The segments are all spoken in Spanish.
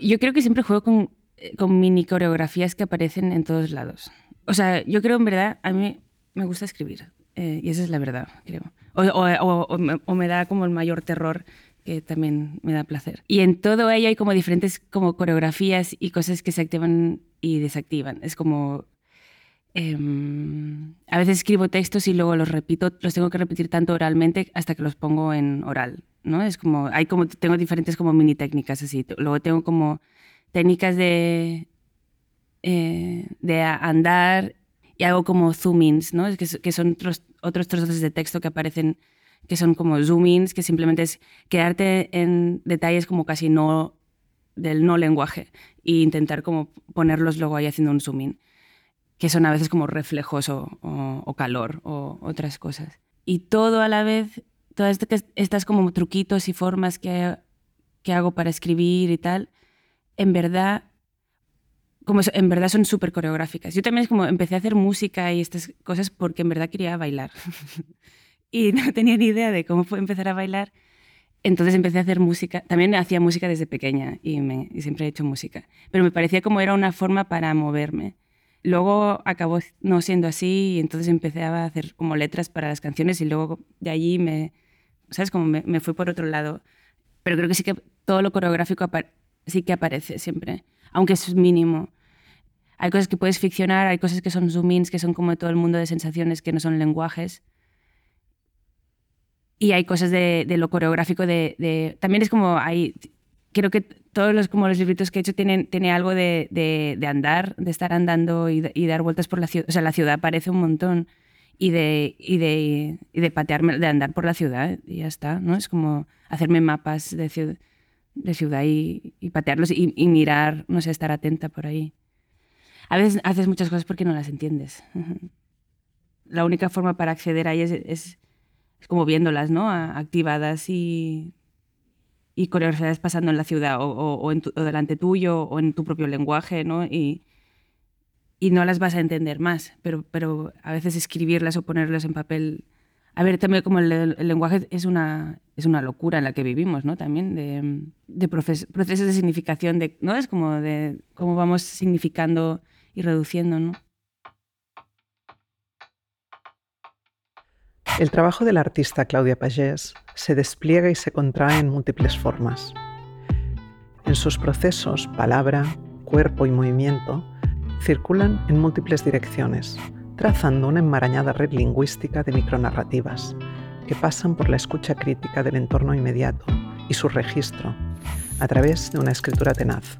yo creo que siempre juego con, eh, con mini coreografías que aparecen en todos lados. O sea, yo creo en verdad, a mí me gusta escribir. Eh, y esa es la verdad, creo. O, o, o, me, da como el mayor terror que también me da placer. Y en todo ello hay como diferentes como coreografías y cosas que se activan y desactivan. Es como... Em, a veces escribo textos y luego los repito, los tengo que repetir tanto oralmente hasta que los pongo en oral, ¿no? Es como, hay como, tengo diferentes como mini técnicas así. Luego tengo como técnicas de, eh, de andar y hago como zoom-ins, ¿no? Que, que son otros, otros trozos de texto que aparecen que son como zoom-ins, que simplemente es quedarte en detalles como casi no del no lenguaje e intentar como ponerlos luego ahí haciendo un zoom-in, que son a veces como reflejos o, calor o otras cosas. Y todo a la vez, todas estas como truquitos y formas que, que hago para escribir y tal, en verdad como en verdad son súper coreográficas. Yo también es como empecé a hacer música y estas cosas porque en verdad quería bailar. y no tenía ni idea de cómo empezar a bailar. Entonces empecé a hacer música. También hacía música desde pequeña y, me, siempre he hecho música. Pero me parecía como era una forma para moverme. Luego acabó no siendo así y entonces empecé a hacer como letras para las canciones y luego de allí me, ¿sabes? Como me, me fui por otro lado. Pero creo que sí que todo lo coreográfico sí que aparece siempre, aunque es mínimo. Hay cosas que puedes ficcionar, hay cosas que son zoom-ins, que son como todo el mundo de sensaciones, que no son lenguajes. Y hay cosas de, lo coreográfico, de, También es como hay... Creo que todos los, como los libritos que he hecho tienen, tiene algo de, andar, de estar andando y, dar vueltas por la ciudad. O sea, la ciudad parece un montón. Y de, y de, y de patearme, de andar por la ciudad y ya está, ¿no? Es como hacerme mapas de ciudad, de y, patearlos y, mirar, no sé, estar atenta por ahí a veces haces muchas cosas porque no las entiendes. La única forma para acceder a ellas es, como viéndolas, ¿no? Activadas y, y coreografiadas pasando en la ciudad o, o, en delante tuyo o en tu propio lenguaje, ¿no? Y, y no las vas a entender más, pero, pero a veces escribirlas o ponerlas en papel... A ver, también como el, lenguaje es una, es una locura en la que vivimos, ¿no? También de, de procesos de significación, de, ¿no? Es como de cómo vamos significando y reduciendo, ¿no? El trabajo de la artista Claudia Pagés se despliega y se contrae en múltiples formas. En sus procesos, palabra, cuerpo y movimiento circulan en múltiples direcciones, trazando una enmarañada red lingüística de micronarrativas que pasan por la escucha crítica del entorno inmediato y su registro a través de una escritura tenaz.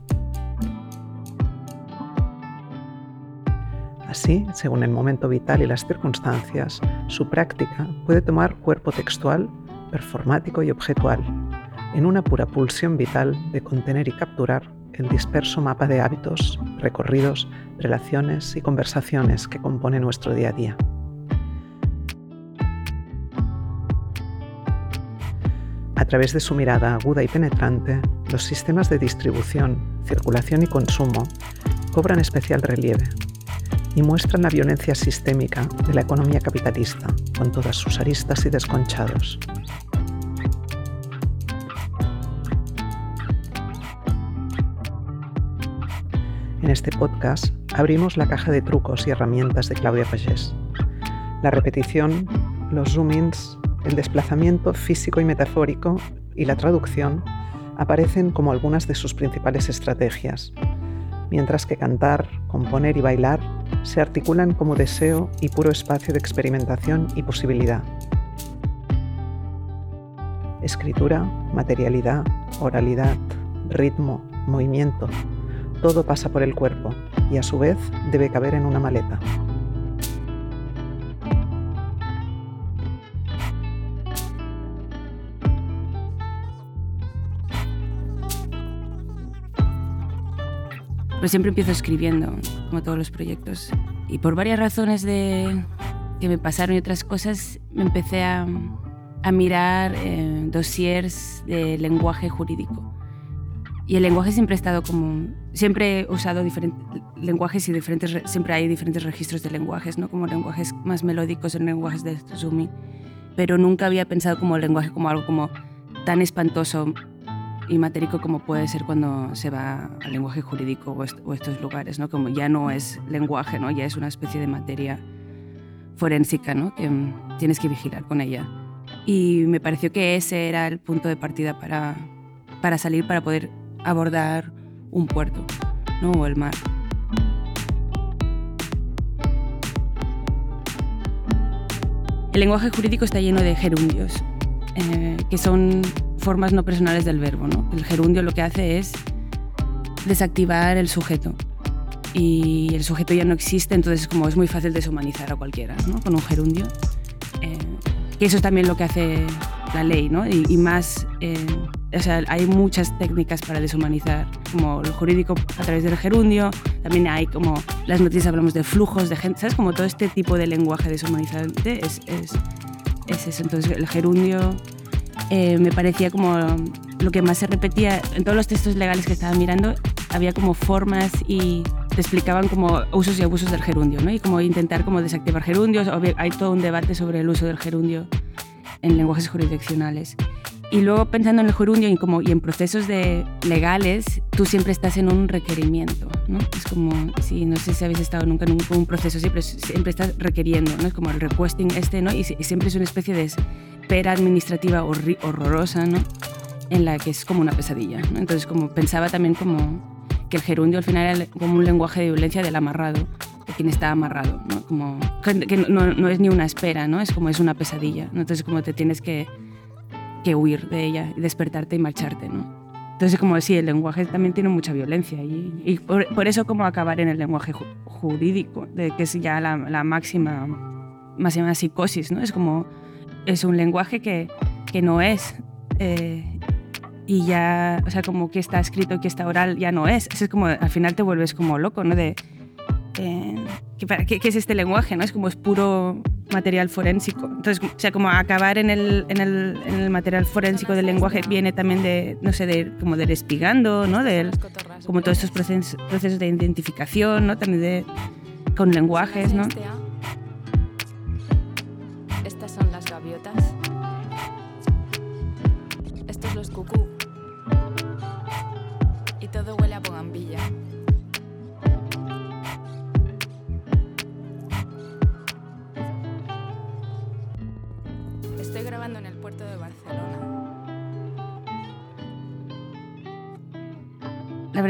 Así, según el momento vital y las circunstancias, su práctica puede tomar cuerpo textual, performático y objetual, en una pura pulsión vital de contener y capturar el disperso mapa de hábitos, recorridos, relaciones y conversaciones que compone nuestro día a día. A través de su mirada aguda y penetrante, los sistemas de distribución, circulación y consumo cobran especial relieve y muestran la violencia sistémica de la economía capitalista, con todas sus aristas y desconchados. En este podcast abrimos la caja de trucos y herramientas de Claudia Pagés. La repetición, los zoom-ins, el desplazamiento físico y metafórico y la traducción aparecen como algunas de sus principales estrategias, mientras que cantar, componer y bailar se articulan como deseo y puro espacio de experimentación y posibilidad. Escritura, materialidad, oralidad, ritmo, movimiento, todo pasa por el cuerpo y a su vez debe caber en una maleta. Pues siempre empiezo escribiendo, como todos los proyectos. Y por varias razones de, que me pasaron y otras cosas, me empecé a, a mirar eh, dossiers de lenguaje jurídico. Y el lenguaje siempre ha estado como... Siempre he usado diferentes lenguajes y diferentes, siempre hay diferentes registros de lenguajes, ¿no? Como lenguajes más melódicos en lenguajes de zooming. Pero nunca había pensado como el lenguaje como algo como tan espantoso y matérico como puede ser cuando se va al lenguaje jurídico o, estos lugares, ¿no? Como ya no es lenguaje, ¿no? Ya es una especie de materia forénsica, ¿no? Que mm, tienes que vigilar con ella. Y me pareció que ese era el punto de partida para, para salir, para poder abordar un puerto, ¿no? O el mar. El lenguaje jurídico está lleno de gerundios, eh, que son formas no personales del verbo. ¿no? El gerundio lo que hace es desactivar el sujeto y el sujeto ya no existe, entonces como es muy fácil deshumanizar a cualquiera ¿no? con un gerundio. Eh, que eso es también lo que hace la ley, y, más eh, o sea, hay muchas técnicas para deshumanizar, como lo jurídico a través del gerundio, también hay como las noticias hablamos de flujos de gente, ¿sabes? Como todo este tipo de lenguaje deshumanizante es, es, es eso. Entonces el gerundio eh, me parecía como lo que más se repetía en todos los textos legales que estaba mirando, había como formas y te explicaban como usos y abusos del gerundio, ¿no? Y como intentar como desactivar gerundios, hay todo un debate sobre el uso del gerundio en lenguajes jurisdiccionales. Y luego pensando en el gerundio y, como, y en procesos de legales, tú siempre estás en un requerimiento, ¿no? Es como, si no sé si habéis estado nunca en un, proceso, siempre, siempre estás requiriendo, ¿no? Es como el requesting este, ¿no? Y, siempre es una especie de espera administrativa horrorosa, ¿no? En la que es como una pesadilla, ¿no? Entonces, como pensaba también como que el gerundio al final era como un lenguaje de violencia del amarrado, de quien está amarrado, ¿no? Como, que no, no es ni una espera, ¿no? Es como es una pesadilla, ¿no? Entonces, como te tienes que que huir de ella despertarte y marcharte, ¿no? Entonces, como decía, el lenguaje también tiene mucha violencia y, y por, eso como acabar en el lenguaje jurídico, de que es ya la, la, máxima, máxima psicosis, ¿no? Es como, es un lenguaje que, que no es eh, y ya, o sea, como que está escrito, que está oral, ya no es. Es como, al final te vuelves como loco, ¿no? De, eh, ¿qué, ¿qué, es este lenguaje? ¿no? Es como es puro material forénsico. Entonces, o sea, como acabar en el, en el, en el material forénsico del lenguaje viene también de, no sé, de, como del espigando, ¿no? De, como todos estos procesos, procesos de identificación, ¿no? También de, con lenguajes, ¿no?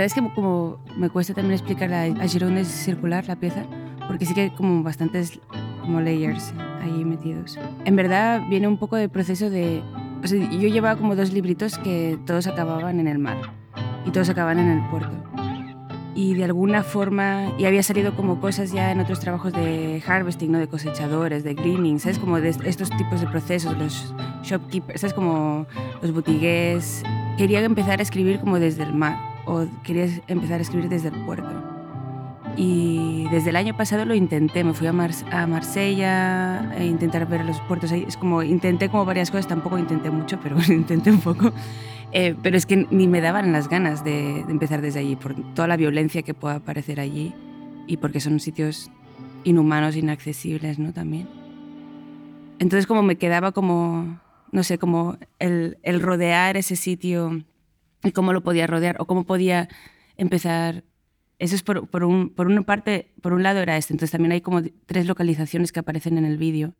Es que como me cuesta también explicar a, a Girón es circular la pieza, porque sí que hay como bastantes como layers ahí metidos. En verdad viene un poco del proceso de... O sea, yo llevaba como dos libritos que todos acababan en el mar y todos acababan en el puerto y de alguna forma, y había salido como cosas ya en otros trabajos de harvesting, ¿no? de cosechadores, de greening, ¿sabes? Como de estos tipos de procesos, los shopkeepers, ¿sabes? Como los botigués. Quería empezar a escribir como desde el mar, o quería empezar a escribir desde el puerto. Y desde el año pasado lo intenté, me fui a, a Marsella e intentar ver los puertos ahí. Es como, intenté como varias cosas, tampoco intenté mucho, pero intenté un poco. Eh, pero es que ni me daban las ganas de, empezar desde allí, por toda la violencia que pueda aparecer allí y porque son sitios inhumanos, inaccesibles, ¿no? También. Entonces como me quedaba como, no sé, como el, el rodear ese sitio y cómo lo podía rodear o cómo podía empezar eso es por, por, un, por, una parte, por un lado era este, entonces también hay como tres localizaciones que aparecen en el vídeo,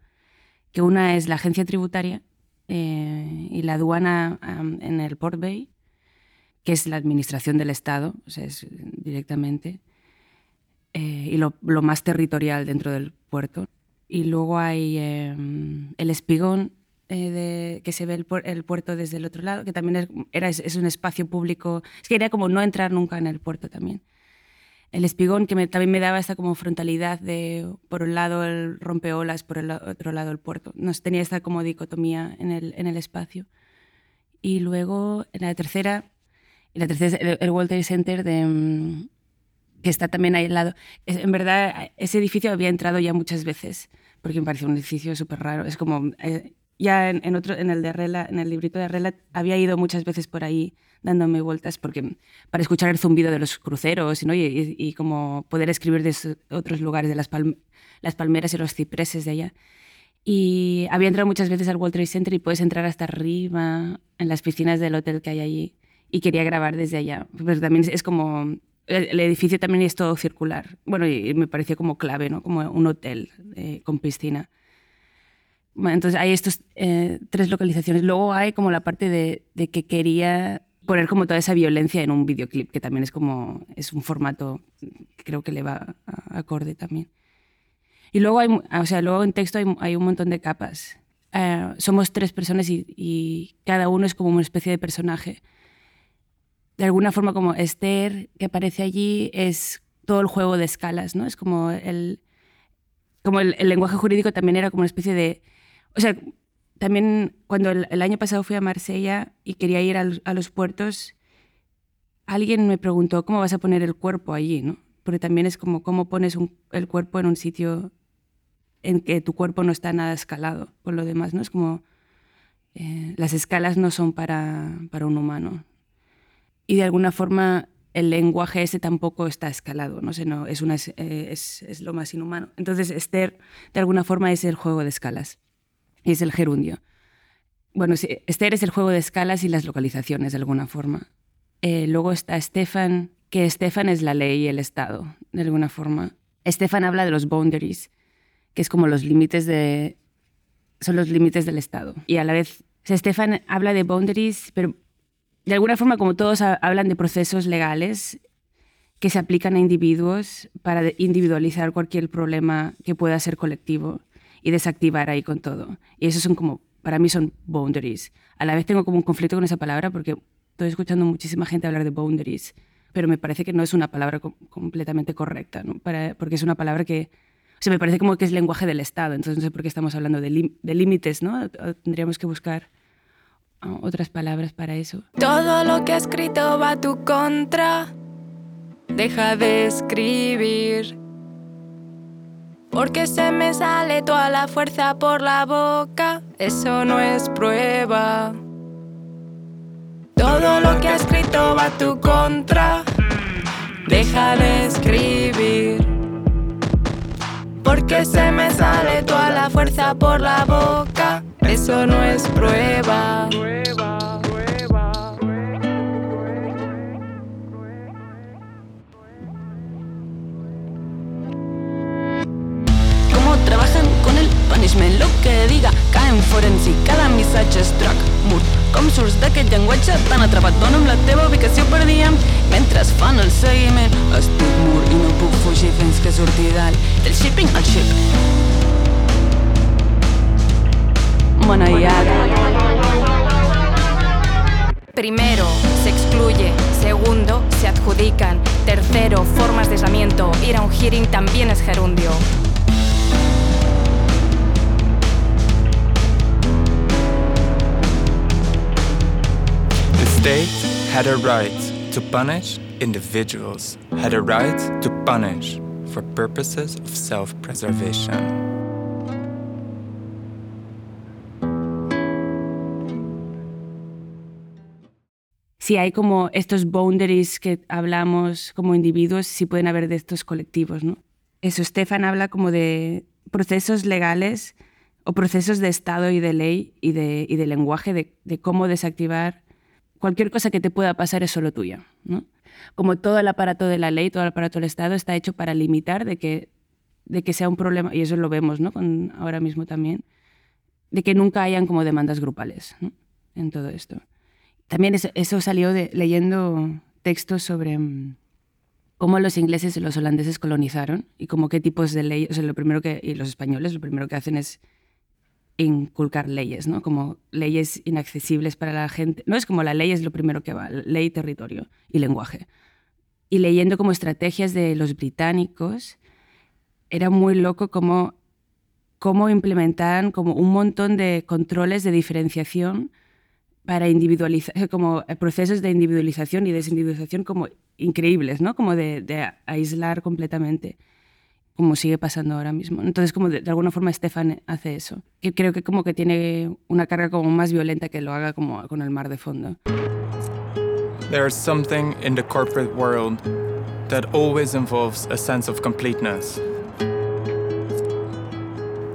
que una es la agencia tributaria, eh, y la aduana en el Port Bay, que es la administración del Estado, o sea, es directamente, eh, y lo, lo, más territorial dentro del puerto. Y luego hay em, el espigón, eh, de, que se ve el, el, puerto desde el otro lado, que también es, era, es, un espacio público. Es que era como no entrar nunca en el puerto también el espigón, que también me daba esta como frontalidad de, por un lado, el rompeolas, por el otro lado, el puerto. Nos tenía esta como dicotomía en el, en el espacio. Y luego, en la tercera, y la tercera es el, Trade Center, de, mm, que está también ahí al lado. en verdad, ese edificio había entrado ya muchas veces, porque me pareció un edificio súper raro. Es como, eh, ya en, otro, en el de Arrela, en el librito de Arrela, había ido muchas veces por ahí dándome vueltas porque, para escuchar el zumbido de los cruceros ¿no? y, y, como poder escribir de otros lugares, de las, las palmeras y los cipreses de allá. Y había entrado muchas veces al World Trade Center y puedes entrar hasta arriba, en las piscinas del hotel que hay allí. y quería grabar desde allá. Pero también es como... El, edificio también es todo circular. Bueno, y me pareció como clave, ¿no? Como un hotel eh, con piscina. Bueno, entonces hay estos eh, tres localizaciones. Luego hay como la parte de, de, que quería poner como toda esa violencia en un videoclip, que también es como, es un formato que creo que le va a, acorde también. Y luego, hay, o sea, luego en texto hay, hay un montón de capas. Uh, somos tres personas y, y, cada uno es como una especie de personaje de alguna forma como Esther, que aparece allí, es todo el juego de escalas, ¿no? Es como el, como el, lenguaje jurídico también era como una especie de... O sea, también cuando el, año pasado fui a Marsella y quería ir a, los puertos, alguien me preguntó cómo vas a poner el cuerpo allí, ¿no? Porque también es como cómo pones el cuerpo en un sitio en que tu cuerpo no está nada escalado con lo demás, ¿no? Es como... Eh, las escalas no son para, para un humano, y de alguna forma el lenguaje ese tampoco está escalado, no sé, no, es, una, es, es, lo más inhumano. Entonces Esther de alguna forma es el juego de escalas es el gerundio. Bueno, Esther es el juego de escalas y las localizaciones de alguna forma. Eh, luego está Stefan, que Stefan es la ley y el Estado, de alguna forma. Stefan habla de los boundaries, que es como los límites de... son los límites del Estado. Y a la vez, Stefan habla de boundaries, pero de alguna forma, como todos hablan de procesos legales que se aplican a individuos para individualizar cualquier problema que pueda ser colectivo y desactivar ahí con todo. Y esos son como, para mí son boundaries. A la vez tengo como un conflicto con esa palabra porque estoy escuchando muchísima gente hablar de boundaries, pero me parece que no es una palabra completamente correcta, ¿no? Para, porque es una palabra que, o sea, me parece como que es lenguaje del Estado, entonces no sé por qué estamos hablando de, límites, ¿no? Tendríamos que buscar otras palabras para eso. Todo lo que he escrito va a tu contra. Deja de escribir. Porque se me sale toda la fuerza por la boca. Eso no es prueba. Todo lo que he escrito va a tu contra. Deja de escribir. Porque se me sale toda la fuerza por la boca eso no es prueba. El punishment? Lo que diga, caen forensic, cada missatge es track mur. Com surts d'aquest llenguatge tan atrapat dona amb la teva ubicació per dia mentre fan el seguiment estic mur i no puc fugir fins que surti dalt del shipping al ship Primero, se excluye. Segundo, se adjudican. Tercero, formas de aislamiento. Ir a un hearing también es gerundio. The state had a right to punish individuals, had a right to punish for purposes of self-preservation. si hay como estos boundaries que hablamos como individuos, si pueden haber de estos colectivos, ¿no? Eso, Stefan habla como de procesos legales o procesos de Estado y de ley y de, y de lenguaje, de, de, cómo desactivar cualquier cosa que te pueda pasar es solo tuya, ¿no? Como todo el aparato de la ley, todo el aparato del Estado está hecho para limitar de que, de que sea un problema, y eso lo vemos, ¿no? Con, ahora mismo también, de que nunca hayan como demandas grupales ¿no? en todo esto también eso, salió de, leyendo textos sobre mm, cómo los ingleses y los holandeses colonizaron y cómo qué tipos de leyes, o sea, lo primero que, y los españoles lo primero que hacen es inculcar leyes, ¿no? Como leyes inaccesibles para la gente. No es como la ley es lo primero que va, ley, territorio y lenguaje. Y leyendo como estrategias de los británicos, era muy loco cómo, cómo implementaban como un montón de controles de diferenciación para individualizar, como procesos de individualización y desindividualización como increíbles, ¿no? Como de, de aislar completamente, como sigue pasando ahora mismo. Entonces, como de, de, alguna forma Stefan hace eso, que creo que como que tiene una carga como más violenta que lo haga como con el mar de fondo. There's something in the corporate world that always involves a sense of completeness.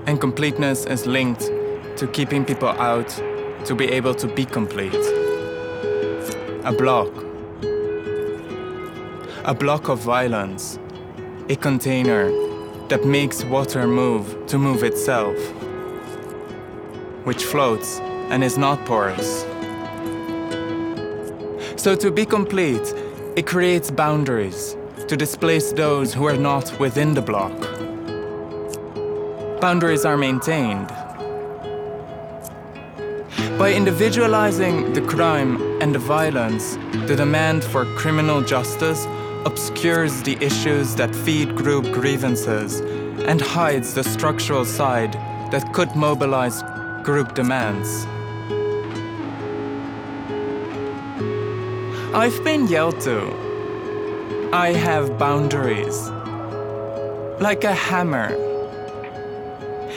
And completeness is linked to keeping people out to be able to be complete. a block. A block of violence, a container that makes water move to move itself, which floats and is not porous. So, to be complete, it creates boundaries to displace those who are not within the block. Boundaries are maintained. By individualizing the crime and the violence, the demand for criminal justice obscures the issues that feed group grievances and hides the structural side that could mobilize group demands. I've been yelled to. I have boundaries. Like a hammer.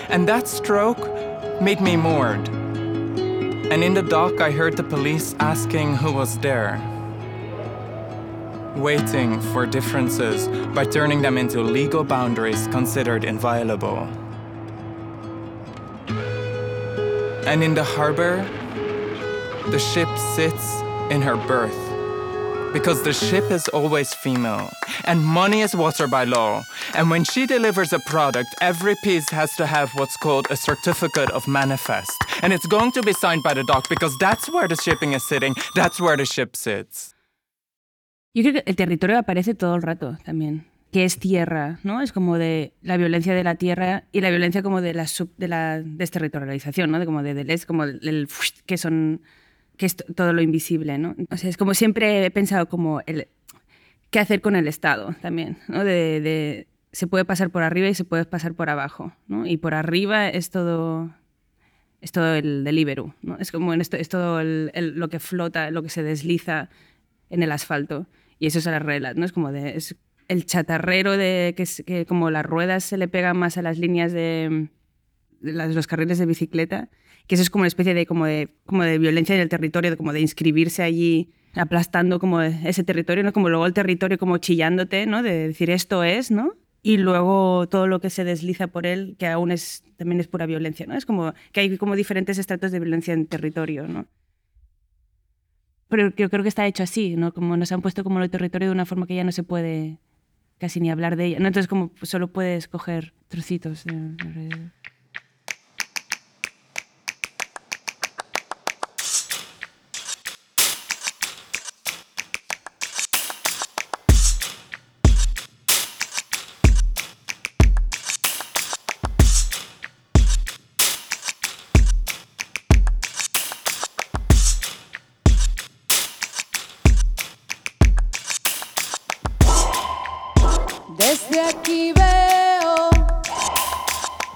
And that stroke made me moored. And in the dock, I heard the police asking who was there. Waiting for differences by turning them into legal boundaries considered inviolable. And in the harbor, the ship sits in her berth because the ship is always female and money is water by law. And when she delivers a product, every piece has to have what's called a certificate of manifest. And it's going to be signed by the dock because that's where the shipping is sitting, that's where the ship sits. Yo creo que el territorio aparece todo el rato también, que es tierra, ¿no? Es como de la violencia de la tierra y la violencia como de la, sub, de la desterritorialización, ¿no? De como de, del como el, que son que es todo lo invisible, ¿no? O sea, es como siempre he pensado como el qué hacer con el Estado también, ¿no? De, de, se puede pasar por arriba y se puede pasar por abajo, ¿no? Y por arriba es todo es todo el delivery, ¿no? Es como esto, es todo lo que flota, lo que se desliza en el asfalto y eso es la regla, ¿no? Es como de es el chatarrero de que, que como las ruedas se le pegan más a las líneas de, de las, los carriles de bicicleta que eso es como una especie de, como de, como de violencia en el territorio, como de inscribirse allí aplastando como ese territorio, ¿no? Como luego el territorio como chillándote, ¿no? De decir esto es, ¿no? Y luego todo lo que se desliza por él, que aún es, también es pura violencia, ¿no? Es como que hay como diferentes estratos de violencia en territorio, ¿no? Pero yo creo que está hecho así, ¿no? Como nos han puesto como el territorio de una forma que ya no se puede casi ni hablar de ella. Entonces como solo puedes coger trocitos de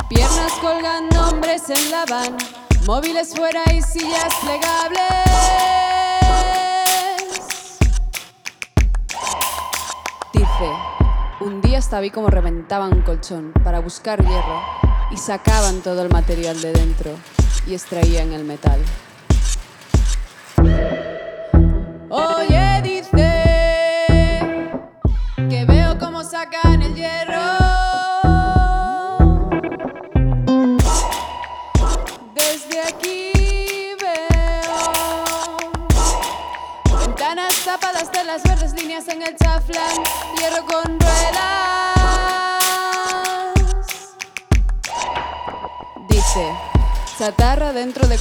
piernas colgando hombres en la van, móviles fuera y sillas plegables. Dice, un día hasta vi como reventaban un colchón para buscar hierro y sacaban todo el material de dentro y extraían el metal.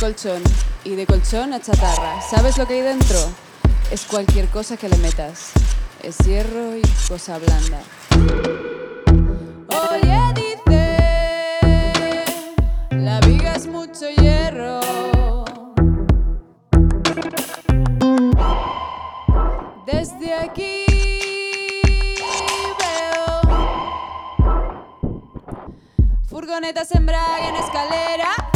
Colchón y de colchón a chatarra. ¿Sabes lo que hay dentro? Es cualquier cosa que le metas. Es hierro y cosa blanda. Oye, dice, la viga es mucho hierro. Desde aquí veo furgonetas en en escalera.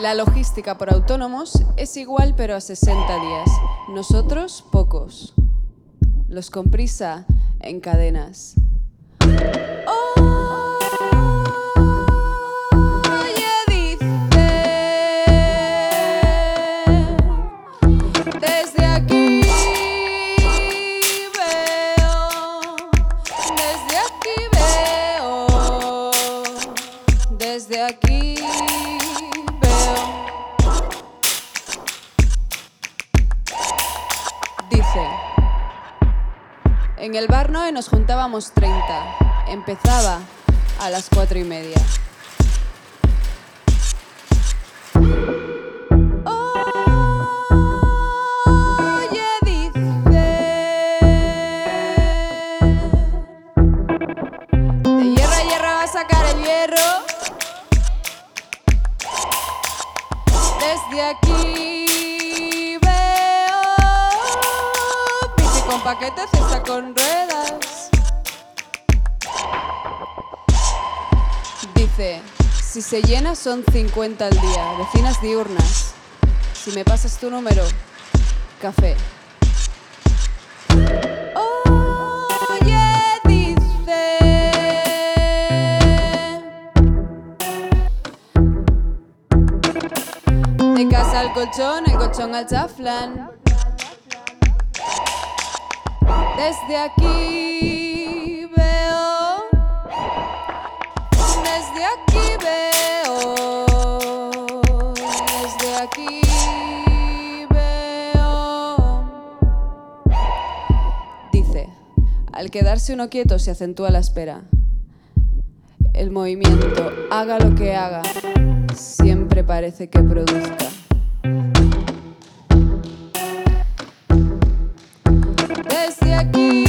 La logística por autónomos es igual pero a 60 días. Nosotros pocos. Los con prisa en cadenas. Veo, desde aquí En el bar Noe nos juntábamos 30. Empezaba a las cuatro y media. Se llena son 50 al día, vecinas diurnas. Si me pasas tu número, café. De casa al colchón, el colchón al chaflán. Desde aquí al quedarse uno quieto se acentúa la espera. El movimiento, haga lo que haga, siempre parece que produzca. Desde aquí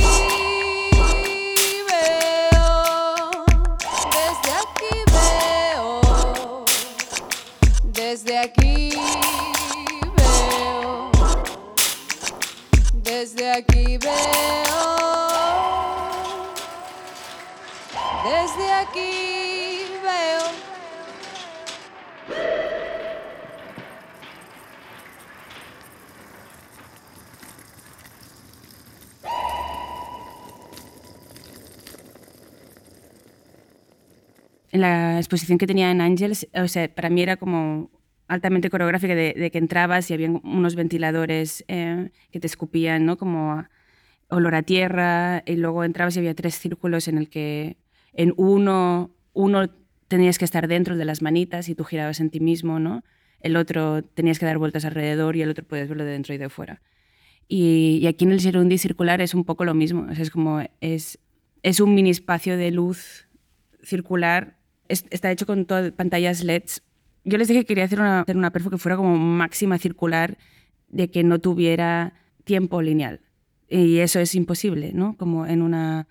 veo, desde aquí veo, desde aquí veo, desde aquí veo, en la exposición que tenía en Angels, o sea, para mí era como altamente coreográfica de, de que entrabas y había unos ventiladores eh, que te escupían, ¿no? Como olor a tierra, y luego entrabas y había tres círculos en el que en uno, uno tenías que estar dentro de las manitas y tú girabas en ti mismo, ¿no? El otro tenías que dar vueltas alrededor y el otro puedes verlo de dentro y de fuera. Y, aquí en el Gerundi circular es un poco lo mismo, es como, es, es un mini espacio de luz circular es- está hecho con todo, pantallas LEDs. Yo les dije que quería hacer una, hacer una perfo que fuera como máxima circular, de que no tuviera tiempo lineal. Y eso es imposible, ¿no? Como en una,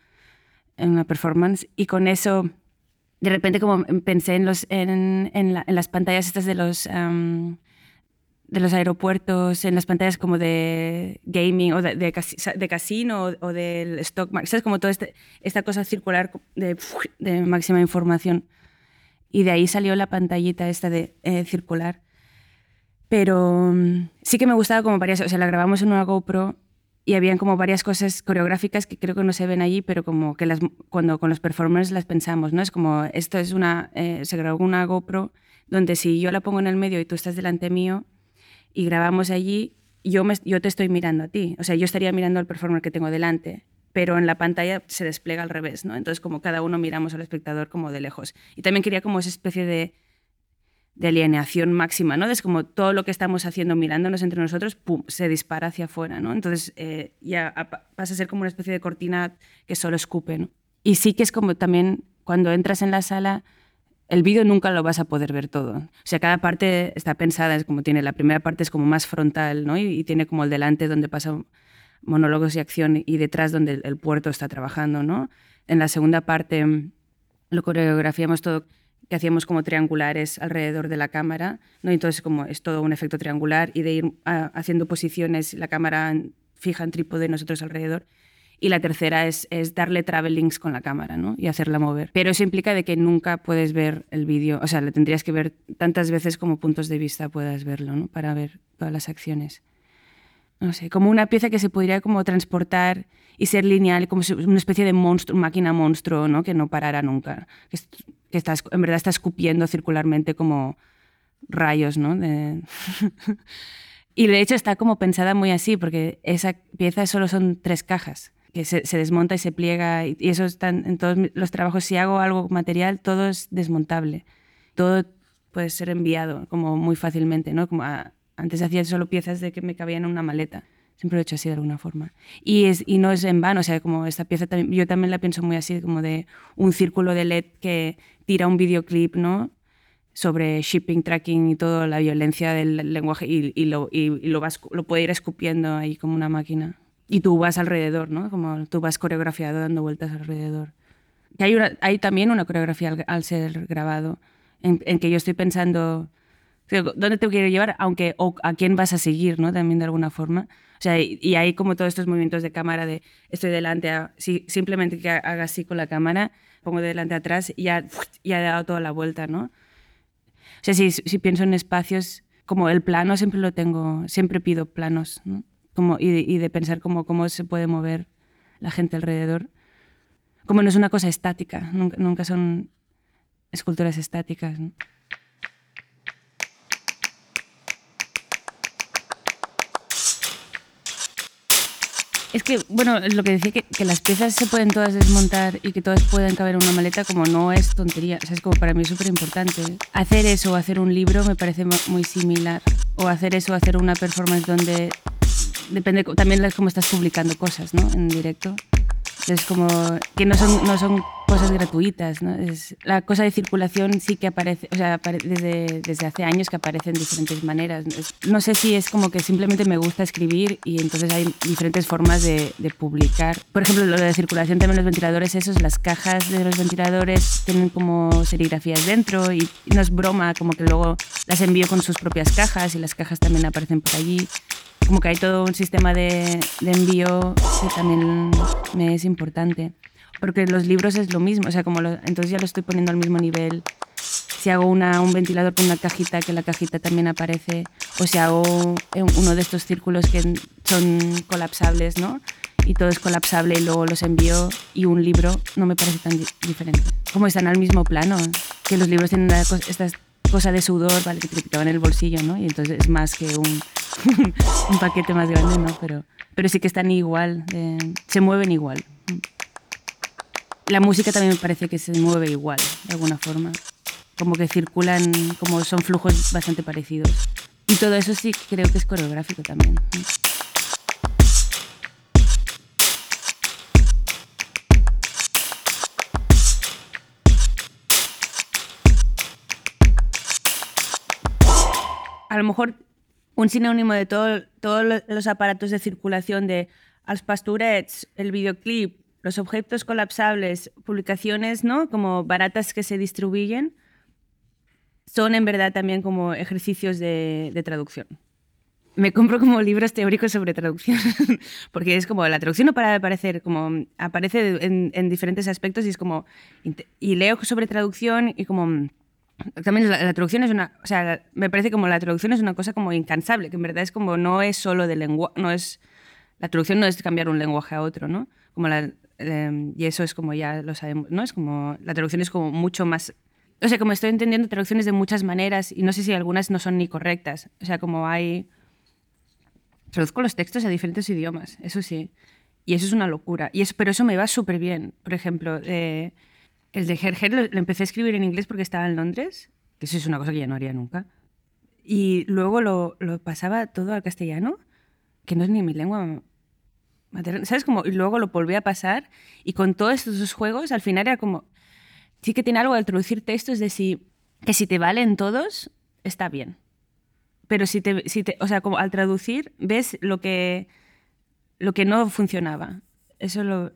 en una performance. Y con eso, de repente, como pensé en, los, en, en, la- en las pantallas estas de los, am, de los aeropuertos, en las pantallas como de gaming o de, de, casi- de casino o, o del stock market, ¿sabes? Como toda este- esta cosa circular de, de máxima información. Y de ahí salió la pantallita esta de eh, circular. Pero mm, sí que me gustaba como varias, o sea, la grabamos en una GoPro y habían como varias cosas coreográficas que creo que no se ven allí, pero como que las, cuando con los performers las pensamos, ¿no? Es como, esto es una, eh, se grabó una GoPro donde si yo la pongo en el medio y tú estás delante mío y grabamos allí, yo, me, yo te estoy mirando a ti. O sea, yo estaría mirando al performer que tengo delante, pero en la pantalla se despliega al revés, ¿no? Entonces como cada uno miramos al espectador como de lejos. Y también quería como esa especie de, de alienación máxima, ¿no? Es como todo lo que estamos haciendo mirándonos entre nosotros, pum, se dispara hacia afuera, ¿no? Entonces eh, ya pasa a ser como una especie de cortina que solo escupe. Y sí que es como también cuando entras en la sala, el vídeo nunca lo vas a poder ver todo. O sea, cada parte está pensada, es como tiene, la primera parte es como más frontal, ¿no? Y, tiene como el delante donde pasa monólogos y acción y detrás donde el, el puerto está trabajando, ¿no? En la segunda parte lo coreografiamos todo que hacíamos como triangulares alrededor de la cámara, ¿no? Entonces como es todo un efecto triangular y de ir ah, haciendo posiciones, la cámara fija en trípode nosotros alrededor. Y la tercera es, es darle travelings con la cámara ¿no? y hacerla mover. Pero eso implica de que nunca puedes ver el vídeo, o sea, lo tendrías que ver tantas veces como puntos de vista puedas verlo, ¿no? para ver todas las acciones. No sé, como una pieza que se podría como transportar y ser lineal, como una especie de monstruo, máquina monstruo, ¿no? que no parara nunca, que, est- que está, en verdad está escupiendo circularmente como rayos, ¿no? De- y de hecho está como pensada muy así, porque esa pieza solo son tres cajas, que se, se desmonta y se pliega, y, y eso está en todos los trabajos. Si hago algo material, todo es desmontable, todo puede ser enviado como muy fácilmente, ¿no? Como a- antes hacía solo piezas de que me cabían en una maleta. Siempre lo he hecho así de alguna forma. Y, es, y no es en vano, o sea, como esta pieza yo también la pienso muy así, como de un círculo de LED que tira un videoclip, ¿no? sobre shipping, tracking y toda la violencia del lenguaje y, y lo, y, lo, vas, lo puede ir escupiendo ahí como una máquina. Y tú vas alrededor, ¿no? Como tú vas coreografiado dando vueltas alrededor. Que hay, una, hay también una coreografía al, al ser grabado, en, en, que yo estoy pensando, ¿dónde te quiero llevar? Aunque, o a quién vas a seguir, ¿no? También de alguna forma. O sea, y, y hay como todos estos movimientos de cámara de estoy delante, a, si, simplemente que haga así con la cámara, pongo delante atrás y ya, ya he dado toda la vuelta, ¿no? O sea, si, si, pienso en espacios, como el plano siempre lo tengo, siempre pido planos, ¿no? como, y, de, y de pensar como, cómo se puede mover la gente alrededor. Como no es una cosa estática, nunca, nunca son esculturas estáticas. ¿no? Es que, bueno, lo que decía, que, las piezas se pueden todas desmontar y que todas pueden caber en una maleta, como no es tontería. O sea, es como para mí es súper importante. Hacer eso o hacer un libro me parece muy similar. O hacer eso o hacer una performance donde... Depende también de cómo estás publicando cosas, ¿no? En directo. Es como que no son, no son cosas gratuitas. ¿no? Es, la cosa de circulación sí que aparece, o sea, apare desde, desde hace años que aparece en diferentes maneras. Es, no sé si es como que simplemente me gusta escribir y entonces hay diferentes formas de, de, publicar. Por ejemplo, lo de la circulación también los ventiladores, esos, las cajas de los ventiladores tienen como serigrafías dentro y, y no es broma, como que luego las envío con sus propias cajas y las cajas también aparecen por allí como que hay todo un sistema de, de, envío que también me es importante. Porque los libros es lo mismo, o sea, como lo, entonces ya lo estoy poniendo al mismo nivel. Si hago una, un ventilador con una cajita, que la cajita también aparece, o si hago uno de estos círculos que son colapsables, ¿no? Y todo es colapsable y luego los envío y un libro no me parece tan di diferente. Como están al mismo plano, que los libros tienen cosa, esta cosa de sudor, ¿vale? Que te en el bolsillo, ¿no? Y entonces es más que un, un paquete más grande, ¿no? Pero, pero sí que están igual, eh, se mueven igual. La música también me parece que se mueve igual, de alguna forma. Como que circulan, como son flujos bastante parecidos. Y todo eso sí creo que es coreográfico también. A lo mejor un sinónimo de todo, todos los aparatos de circulación de als pastorets, el videoclip, los objetos colapsables, publicaciones ¿no? como baratas que se distribuyen, son en verdad también como ejercicios de, de traducción. Me compro como libros teóricos sobre traducción, porque es como la traducción no para de aparecer, como aparece en, en diferentes aspectos y es como, y leo sobre traducción y como también la, la, traducción es una, o sea, me parece como la traducción es una cosa como incansable, que en verdad es como no es solo de lengua, no es la traducción no es cambiar un lenguaje a otro, ¿no? Como la, eh, y eso es como ya lo sabemos, ¿no? Es como la traducción es como mucho más o sea, como estoy entendiendo traducciones de muchas maneras y no sé si algunas no son ni correctas. O sea, como hay traduzco los textos a diferentes idiomas, eso sí. Y eso es una locura. Y es, pero eso me va súper bien. Por ejemplo, eh, el de Herger lo, empecé a escribir en inglés porque estaba en Londres, que eso es una cosa que ya no haría nunca. Y luego lo, lo pasaba todo al castellano, que no es ni mi lengua materna, ¿sabes? Como, y luego lo volví a pasar y con todos estos juegos al final era como, sí que tiene algo de traducir textos de si, que si te valen todos, está bien. Pero si te, si te, o sea, al traducir ves lo que, lo que no funcionaba. Eso lo,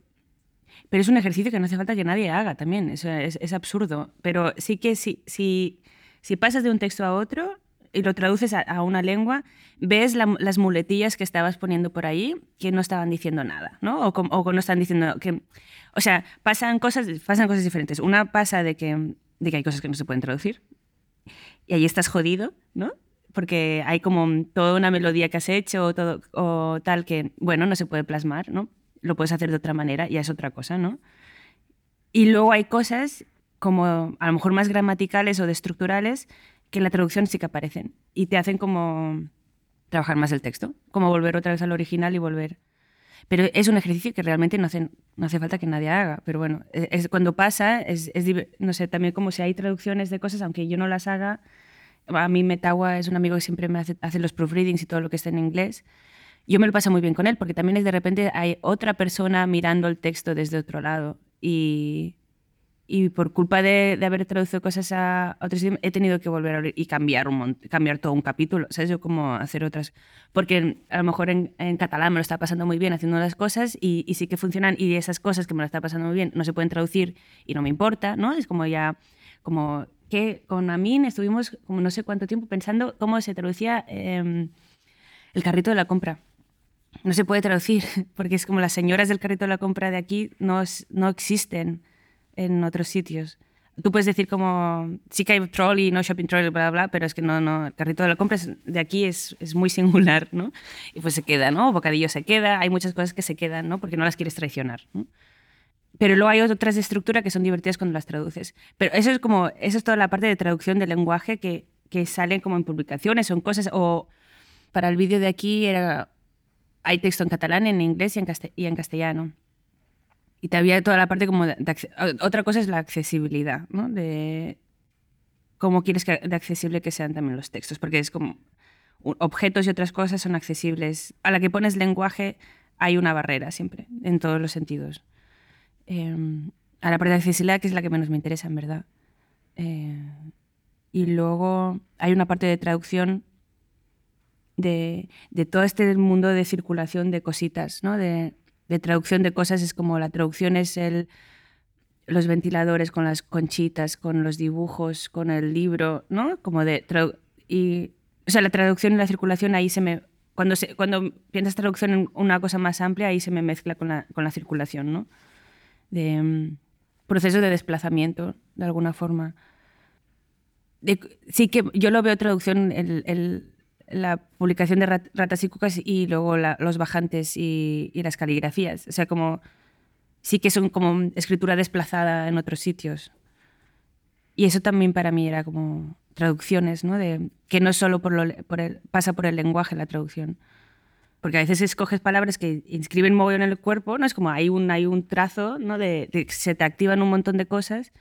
pero es un ejercicio que no hace falta que nadie haga también, es, es absurdo. Pero sí que si, si, si, pasas de un texto a otro y lo traduces a, una lengua, ves la, las muletillas que estabas poniendo por ahí que no estaban diciendo nada, ¿no? O, o no están diciendo que... O sea, pasan cosas, pasan cosas diferentes. Una pasa de que, de que hay cosas que no se pueden traducir y ahí estás jodido, ¿no? Porque hay como toda una melodía que has hecho todo, o tal que, bueno, no se puede plasmar, ¿no? Lo puedes hacer de otra manera, ya es otra cosa, ¿no? Y luego hay cosas como a lo mejor más gramaticales o de estructurales que en la traducción sí que aparecen y te hacen como trabajar más el texto, como volver otra vez al original y volver. Pero es un ejercicio que realmente no hace, no hace falta que nadie haga. Pero bueno, e, cuando pasa, es, es, no sé, también como si hay traducciones de cosas, aunque yo no las haga, a mí Metawa es un amigo que siempre me hace, hace los proofreadings y todo lo que está en inglés, yo me lo paso muy bien con él, porque también es de repente hay otra persona mirando el texto desde otro lado. Y, y por culpa de, de, haber traducido cosas a otros idiomas, he tenido que volver a abrir y cambiar, un cambiar todo un capítulo, ¿sabes? Yo como hacer otras... Porque a lo mejor en, en catalán me lo está pasando muy bien haciendo las cosas y, y, sí que funcionan y esas cosas que me lo está pasando muy bien no se pueden traducir y no me importa, ¿no? Es como ya... Como que con Amin estuvimos como no sé cuánto tiempo pensando cómo se traducía eh, el carrito de la compra. No se puede traducir porque es como las señoras del carrito de la compra de aquí no, no existen en otros sitios. Tú puedes decir como, sí que hay trolley, no shopping trolley, bla, bla, pero es que no, no, el carrito de la compra de aquí es, es muy singular, ¿no? Y pues se queda, ¿no? Bocadillo se queda, hay muchas cosas que se quedan, ¿no? Porque no las quieres traicionar. Pero luego hay otras de estructura que son divertidas cuando las traduces. Pero eso es como, eso es toda la parte de traducción del lenguaje que, que salen como en publicaciones o en cosas, o para el vídeo de aquí era, hay texto en catalán, en inglés y en, y en castellano y todavía toda la parte como de, de, otra cosa es la accesibilidad, ¿no? De cómo quieres que, de accesible que sean también los textos, porque es como objetos y otras cosas son accesibles. A la que pones lenguaje hay una barrera siempre, en todos los sentidos. Eh, a la parte de accesibilidad, que es la que menos me interesa, en verdad. Eh, y luego hay una parte de traducción de, de, todo este mundo de circulación de cositas, ¿no? De, de traducción de cosas es como la traducción es el, los ventiladores con las conchitas, con los dibujos, con el libro, ¿no? Como de y o sea, la traducción y la circulación ahí se me cuando cuando piensas traducción en una cosa más amplia ahí se me mezcla con la, con la circulación, ¿no? De um, proceso de desplazamiento de alguna forma. Sí que yo lo veo traducción el la publicación de Ratas y Cucas y luego los bajantes y, las caligrafías. O sea, como sí que son como escritura desplazada en otros sitios. Y eso también para mí era como traducciones, ¿no? De, que no solo por lo, pasa por el lenguaje la traducción. Porque a veces escoges palabras que inscriben mogollón en el cuerpo, ¿no? Es como hay un, hay un trazo, ¿no? De, se te activan un montón de cosas.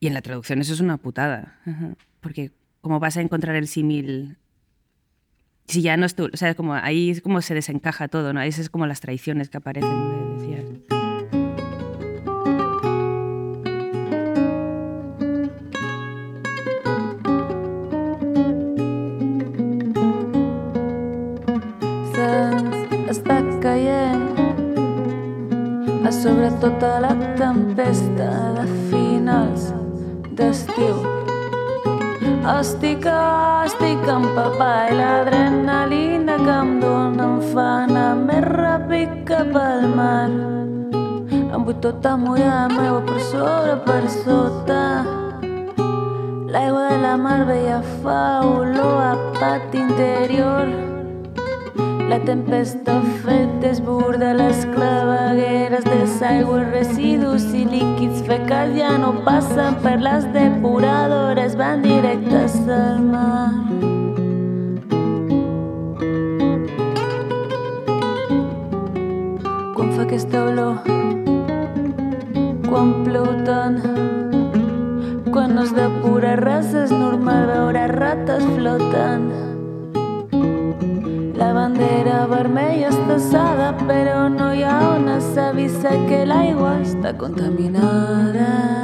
Y en la traducción eso es una putada. Porque como vas a encontrar el símil si ya no es o sea, como ahí es como se desencaja todo, ¿no? Ahí es como las traiciones que aparecen, decías. està caient a sobre tota la tempesta de finals d'estiu estic, estic empapat i l'adrenalina que em dóna em fa anar més ràpid cap al mar. Em vull tota mullada meua per sobre, per sota. L'aigua de la mar veia fa olor a pati interior. La tempesta fet desborda les clavegueres de i residus i líquids fecals ja no passen per les depuradores, van directes al mar. Quan fa aquesta olor, quan plou tant, quan no es normal veure rates flotant. La bandera vermella està assada, però no hi ha ona, s'avisa que l'aigua està contaminada.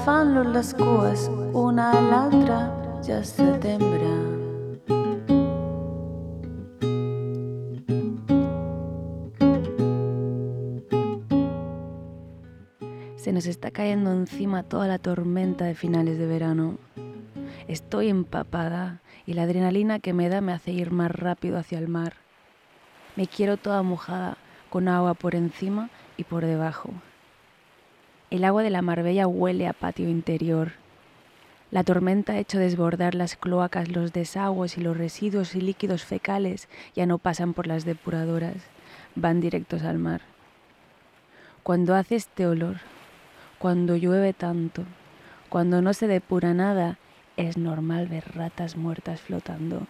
Agafant-lo les cues una a l'altra, ja és setembre. Se nos está cayendo encima toda la tormenta de finales de verano. Estoy empapada y la adrenalina que me da me hace ir más rápido hacia el mar. Me quiero toda mojada, con agua por encima y por debajo. El agua de la Marbella huele a patio interior. La tormenta ha hecho desbordar las cloacas, los desagües y los residuos y líquidos fecales ya no pasan por las depuradoras, van directos al mar. Cuando hace este olor, cuando llueve tanto, cuando no se depura nada, es normal ver ratas muertas flotando.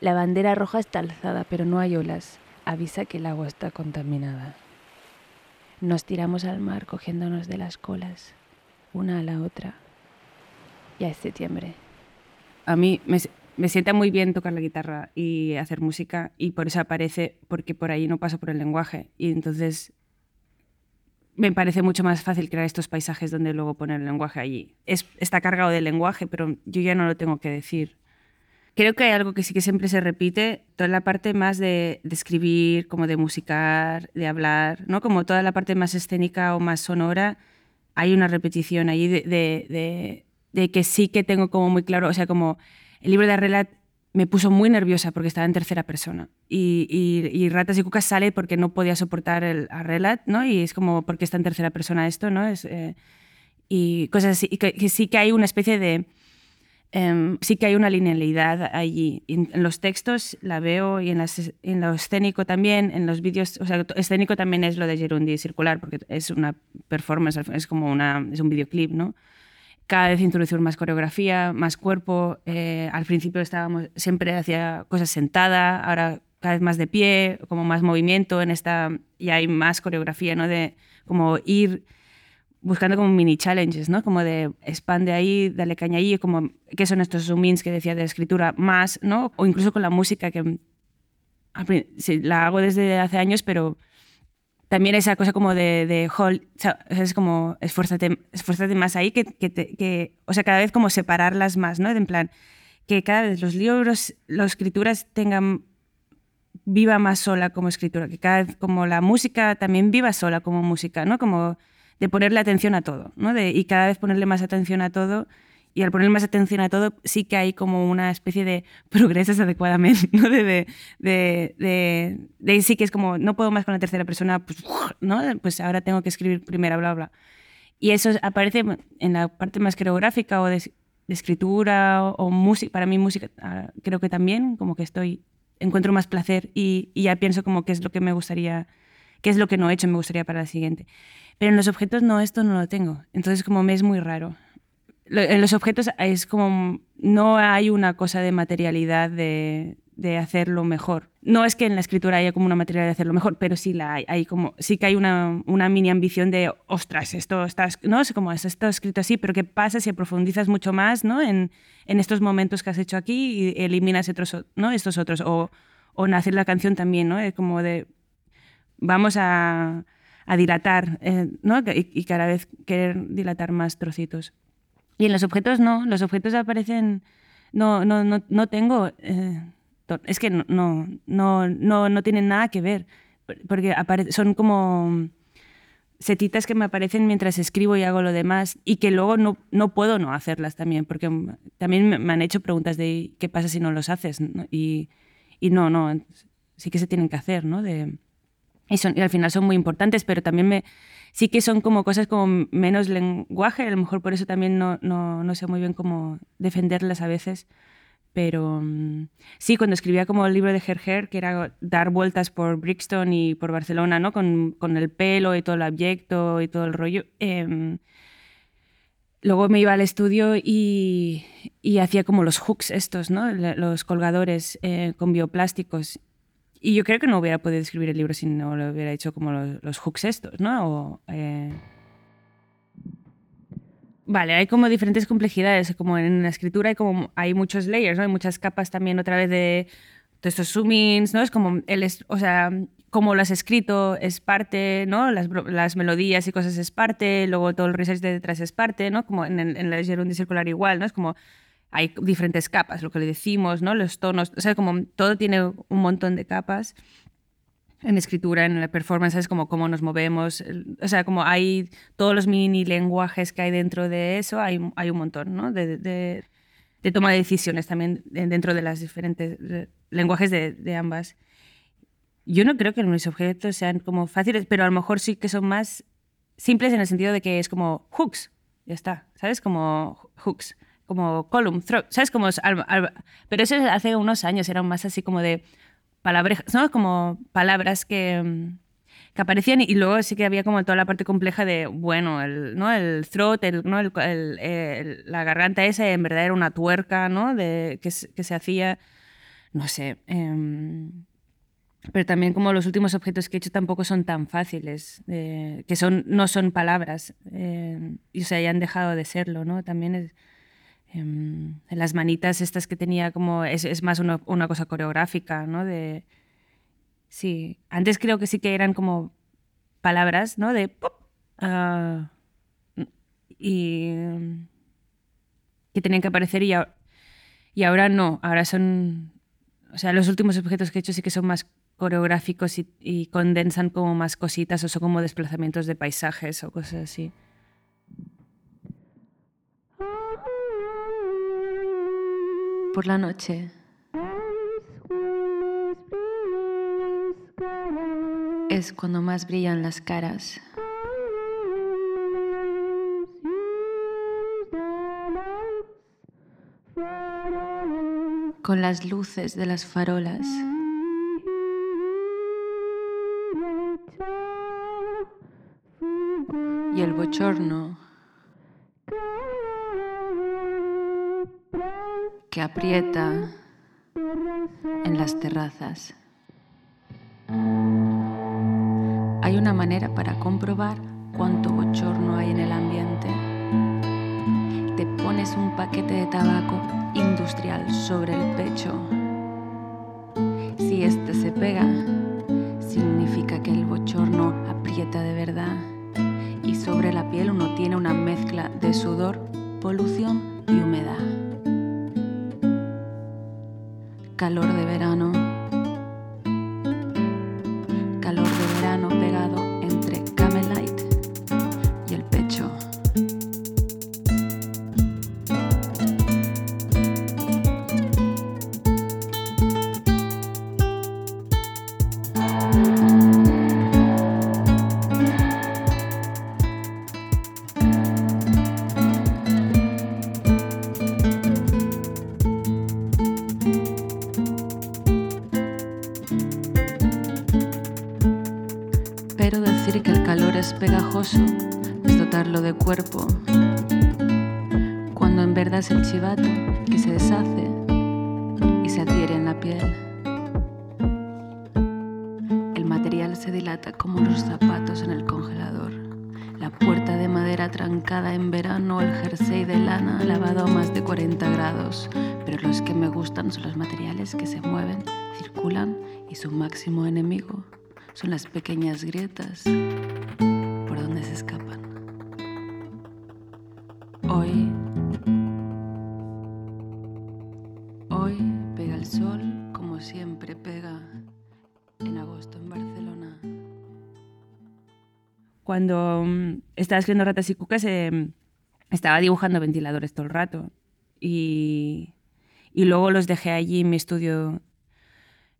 La bandera roja está alzada, pero no hay olas. Avisa que el agua está contaminada. Nos tiramos al mar cogiéndonos de las colas, una a la otra. Ya es septiembre. A mí me, me sienta muy bien tocar la guitarra y hacer música y por eso aparece, porque por ahí no paso por el lenguaje. Y entonces me parece mucho más fácil crear estos paisajes donde luego poner el lenguaje allí. Es, está cargado de lenguaje, pero yo ya no lo tengo que decir. Creo que hay algo que sí que siempre se repite, toda la parte más de, de escribir, como de musicar, de hablar, ¿no? Como toda la parte más escénica o más sonora, hay una repetición ahí de, de, de, que sí que tengo como muy claro, o sea, como el libro de Arrelat me puso muy nerviosa porque estaba en tercera persona. Y, y, Ratas y Cucas sale porque no podía soportar el Arrelat, ¿no? Y es como, porque está en tercera persona esto, no? Es, eh, y cosas así. Y que, sí que hay una especie de... Um, sí que hay una linealidad allí. En, los textos la veo y en, las, en lo escénico también, en los vídeos, o sea, escénico también es lo de Gerundi circular, porque es una performance, es como una, es un videoclip, ¿no? cada vez introducir más coreografía, más cuerpo. Eh, al principio estábamos siempre hacía cosas sentada, ahora cada vez más de pie, como más movimiento en esta y hay más coreografía, ¿no? De como ir buscando como mini challenges, ¿no? Como de expande ahí, dale caña ahí, como qué son estos zoom ins que decía de escritura más, ¿no? O incluso con la música que sí, la hago desde hace años, pero también esa cosa como de, de hold, es como esfuérzate, esfuérzate más ahí, que, que, que, o sea, cada vez como separarlas más, ¿no? En plan, que cada vez los libros, las escrituras tengan, viva más sola como escritura, que cada vez como la música también viva sola como música, ¿no? Como de ponerle atención a todo, ¿no? Y cada vez ponerle más atención a todo y al poner más atención a todo, sí que hay como una especie de progresos adecuadamente, ¿no? De, de, de, sí que es como, no puedo más con la tercera persona, pues, ¿no? Pues ahora tengo que escribir primera, bla, bla. Y eso aparece en la parte más coreográfica o de, escritura o, música. Para mí música ah, creo que también, como que estoy, encuentro más placer y, y ya pienso como qué es lo que me gustaría, qué es lo que no he hecho me gustaría para la siguiente. Pero en los objetos no, esto no lo tengo. Entonces como me es muy raro en los objetos es como no hay una cosa de materialidad de, de, hacerlo mejor. No es que en la escritura haya como una materialidad de hacerlo mejor, pero sí la hay. como, sí que hay una, una mini ambición de, ostras, esto está, no sé cómo es, esto escrito así, pero ¿qué pasa si profundizas mucho más ¿no? en, en estos momentos que has hecho aquí y eliminas otros, ¿no? estos otros? O, o en hacer la canción también, ¿no? Es como de, vamos a, a dilatar, eh, ¿no? Y, y cada vez querer dilatar más trocitos. Y en los objetos no, los objetos aparecen, no, no, no, no tengo, eh, es que no, no, no, no, tienen nada que ver, porque son como setitas que me aparecen mientras escribo y hago lo demás y que luego no, no puedo no hacerlas también, porque también me han hecho preguntas de qué pasa si no los haces Y, y no, no, sí que se tienen que hacer, ¿no? De, y, son, y al final son muy importantes, pero también me, sí que son como cosas como menos lenguaje, a lo mejor por eso también no, no, no sé muy bien cómo defenderlas a veces. Pero mm, sí, cuando escribía como el libro de Gerger, que era dar vueltas por Brixton y por Barcelona, ¿no? Con, con el pelo y todo el abyecto y todo el rollo. Eh, luego me iba al estudio y, y, hacía como los hooks estos, ¿no? Los colgadores eh, con bioplásticos. Y yo creo que no hubiera podido escribir el libro si no lo hubiera hecho como los, los hooks estos, ¿no? Eh... Vale, hay como diferentes complejidades, como en la escritura hay como hay muchos layers, ¿no? Hay muchas capas también otra vez de, de estos zoomings, ¿no? Es como el, o sea, como lo has escrito es parte, ¿no? Las, las, melodías y cosas es parte, luego todo el research de detrás es parte, ¿no? Como en, en la Gerundi circular igual, ¿no? Es como hay diferentes capas, lo que le decimos, ¿no? Los tonos, o sea, como todo tiene un montón de capas. En escritura, en la performance, es como cómo nos movemos, o sea, como hay todos los mini lenguajes que hay dentro de eso, hay, hay un montón, ¿no? De, de, de toma de decisiones también dentro de las diferentes lenguajes de, de, ambas. Yo no creo que los objetos sean como fáciles, pero a lo mejor sí que son más simples en el sentido de que es como hooks, ya está, ¿sabes? Como hooks como column, throat, ¿sabes? Como, pero eso hace unos años eran más así como de palabras, ¿no? Como palabras que, que aparecían y luego sí que había como toda la parte compleja de, bueno, el, ¿no? el throat, el, ¿no? el, la garganta esa en verdad era una tuerca, ¿no? De, que, que se hacía, no sé. Eh, pero también como los últimos objetos que he hecho tampoco son tan fáciles, eh, que son, no son palabras, eh, y o sea, ya dejado de serlo, ¿no? También en las manitas estas que tenía como, es, más una, cosa coreográfica, ¿no? De, sí, antes creo que sí que eran como palabras, ¿no? De pop, uh, y que tenían que aparecer y, y ahora no, ahora son, o sea, los últimos objetos que he hecho sí que son más coreográficos y, y, condensan como más cositas o son como desplazamientos de paisajes o cosas así. Por la noche. Es cuando más brillan las caras. Con las luces de las farolas. y el bochorno que aprieta en las terrazas. Hay una manera para comprobar cuánto bochorno hay en el ambiente. Te pones un paquete de tabaco industrial sobre el pecho. Si este se pega, significa que el bochorno aprieta de verdad y sobre la piel uno tiene una mezcla de sudor, polución y humedad. Calor de verano. 40 grados, pero los que me gustan son los materiales que se mueven, circulan y su máximo enemigo son las pequeñas grietas por donde se escapan. Hoy, hoy pega el sol como siempre pega en agosto en Barcelona. Cuando um, estaba escribiendo Ratas y Cucas, eh, estaba dibujando ventiladores todo el rato y, y luego los dejé allí en mi estudio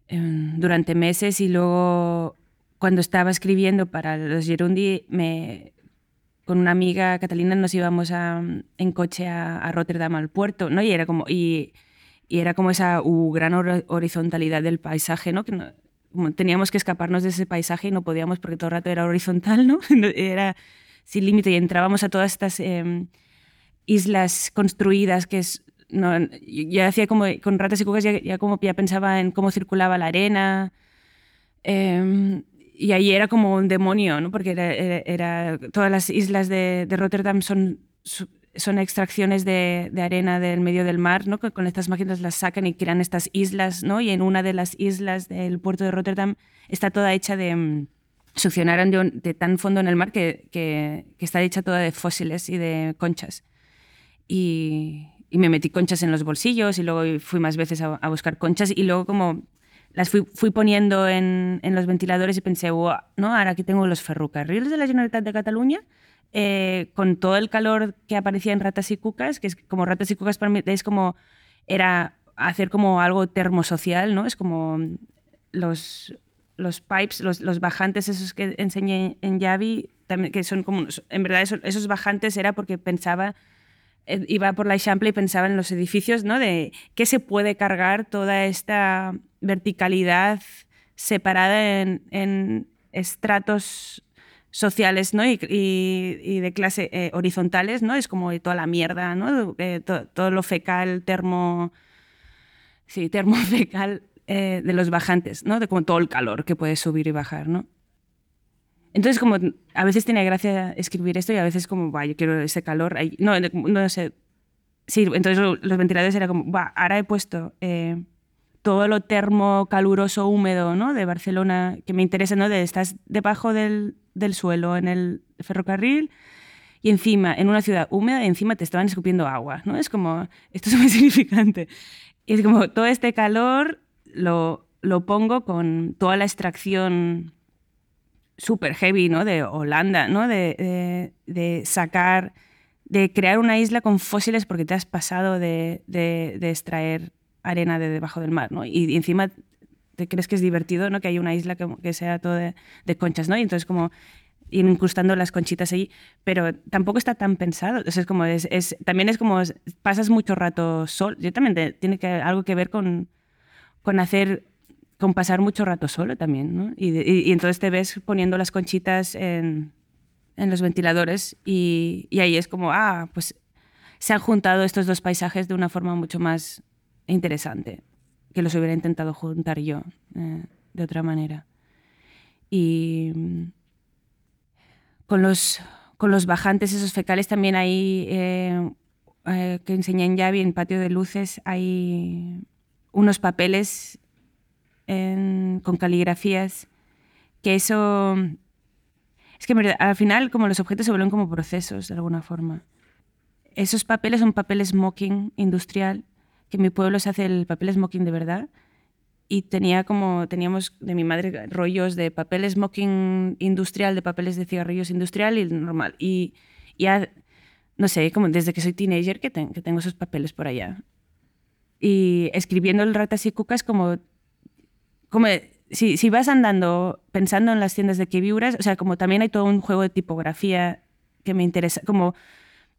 eh, durante meses y luego cuando estaba escribiendo para los Gerundi, me, con una amiga, Catalina, nos íbamos a, en coche a, a, Rotterdam al puerto, ¿no? Y era como, y, y era como esa uh, gran horizontalidad del paisaje, ¿no? Que no, teníamos que escaparnos de ese paisaje y no podíamos porque todo el rato era horizontal, ¿no? Era sin límite y entrábamos a todas estas eh, islas construidas que es... No, ya hacía como, con ratas y cucas ya, ya, como ya pensaba en cómo circulaba la arena, eh, y ahí era como un demonio, ¿no? porque era, era, era todas las islas de, de, Rotterdam son, son extracciones de, de, arena del medio del mar, ¿no? con estas máquinas las sacan y crean estas islas, ¿no? y en una de las islas del puerto de Rotterdam está toda hecha de... Mm, succionaron de, de, tan fondo en el mar que, que, que, está hecha toda de fósiles y de conchas. Y, y, me metí conchas en los bolsillos y luego fui más veces a, a buscar conchas y luego como las fui, fui poniendo en, en, los ventiladores y pensé, wow, ¿no? ahora aquí tengo los ferrocarriles de la Generalitat de Cataluña, eh, con todo el calor que aparecía en Ratas y Cucas, que es como Ratas y Cucas para mí es como, era hacer como algo termosocial, ¿no? Es como los, los pipes, los, los bajantes esos que enseñé en Yavi, también, que son como, en verdad esos, esos bajantes era porque pensaba iba por la Chample y pensaba en los edificios, ¿no? De qué se puede cargar toda esta verticalidad separada en, estratos sociales ¿no? y, de clase eh, horizontales, ¿no? Es como toda la mierda, ¿no? Eh, to, todo lo fecal, termo... Sí, termofecal eh, de los bajantes, ¿no? De como todo el calor que puede subir y bajar, ¿no? Entonces, como a veces tiene gracia escribir esto y a veces como, va, yo quiero ese calor. No, no sé. Sí, entonces los ventiladores era como, va, ahora he puesto eh, todo lo termo, caluroso, húmedo, ¿no? De Barcelona, que me interesa, ¿no? De estás debajo del, del suelo en el ferrocarril y encima, en una ciudad húmeda, encima te estaban escupiendo agua, ¿no? Es como, esto es muy significante. Y es como, todo este calor lo, lo pongo con toda la extracción súper heavy, ¿no? De Holanda, ¿no? De, de, sacar, de crear una isla con fósiles porque te has pasado de, de, extraer arena de debajo del mar, ¿no? Y, encima te crees que es divertido, ¿no? Que hay una isla que, que sea todo de, conchas, ¿no? Y entonces como ir incrustando las conchitas ahí, pero tampoco está tan pensado. O es como es, también es como pasas mucho rato sol. Yo también tiene que, algo que ver con, con hacer con pasar mucho rato solo también, ¿no? Y, entonces te ves poniendo las conchitas en, en los ventiladores y, y, ahí es como, ah, pues se han juntado estos dos paisajes de una forma mucho más interesante que los hubiera intentado juntar yo eh, de otra manera. Y mm, con los, con los bajantes, esos fecales, también hay, eh, eh, que enseñé en Yavi, en Patio de Luces, hay unos papeles con caligrafías, que eso... Es que al final como los objetos se vuelven como procesos de alguna forma. Esos papeles son papeles smoking industrial, que en mi pueblo se hace el papel smoking de verdad. Y tenía como, teníamos de mi madre rollos de papel smoking industrial, de papeles de cigarrillos industrial y normal. Y ya, no sé, como desde que soy teenager que, que tengo esos papeles por allá. Y escribiendo el Ratas y Cucas como como si, si, vas andando pensando en las tiendas de que vibras, o sea, como también hay todo un juego de tipografía que me interesa, como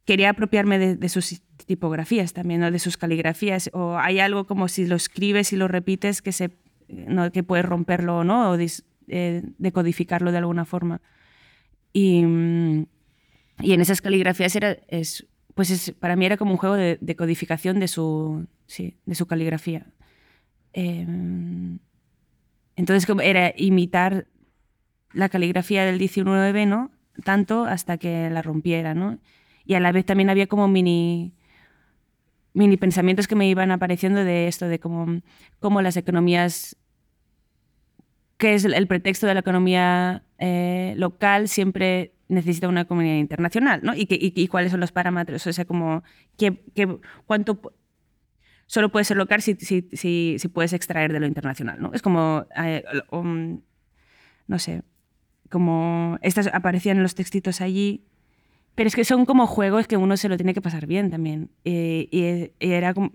quería apropiarme de, sus tipografías también, ¿no? de sus caligrafías, o hay algo como si lo escribes y lo repites que, se, ¿no? que puedes romperlo o no, o eh, decodificarlo de alguna forma. Y, y, en esas caligrafías era, es, pues es, para mí era como un juego de, de codificación de su, sí, de su caligrafía. Eh, entonces era imitar la caligrafía del 19, ¿no? Tanto hasta que la rompiera, ¿no? Y a la vez también había como mini, mini pensamientos que me iban apareciendo de esto, de cómo, las economías, que es el pretexto de la economía eh, local, siempre necesita una comunidad internacional, ¿no? Y, y, cuáles son los parámetros, o sea, como qué, cuánto solo puede ser local si, si, si, puedes extraer de lo internacional. ¿no? Es como, eh, um, no sé, como estas aparecían en los textitos allí, pero es que son como juegos que uno se lo tiene que pasar bien también. y, era como,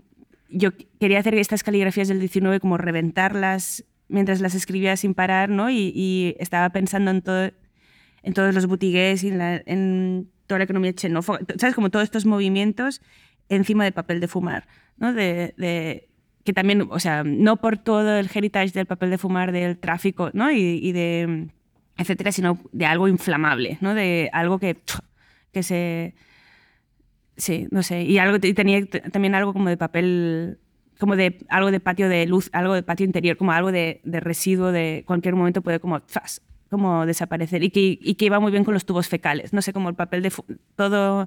yo quería hacer estas caligrafías del 19 como reventarlas mientras las escribía sin parar, ¿no? Y, estaba pensando en todo en todos los botigués y en, en toda la economía xenófoba, ¿sabes? Como todos estos movimientos encima de papel de fumar, ¿no? De, que también, o sea, no por todo el heritage del papel de fumar, del tráfico, ¿no? Y, de, etcétera, sino de algo inflamable, ¿no? De algo que, que se... Sí, no sé. Y, tenía también algo como de papel como de algo de patio de luz, algo de patio interior, como algo de, residuo de cualquier momento puede como, como desaparecer y que, y que iba muy bien con los tubos fecales, no sé, como el papel de todo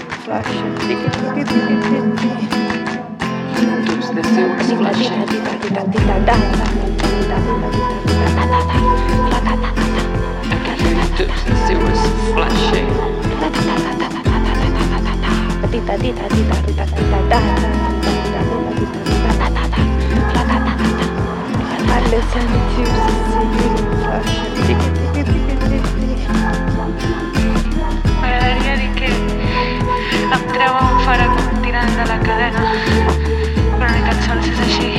flashing. The silks flashing. To the silks flashing. Em creuen un faragut tirant de la cadena, però ni tan sols és així,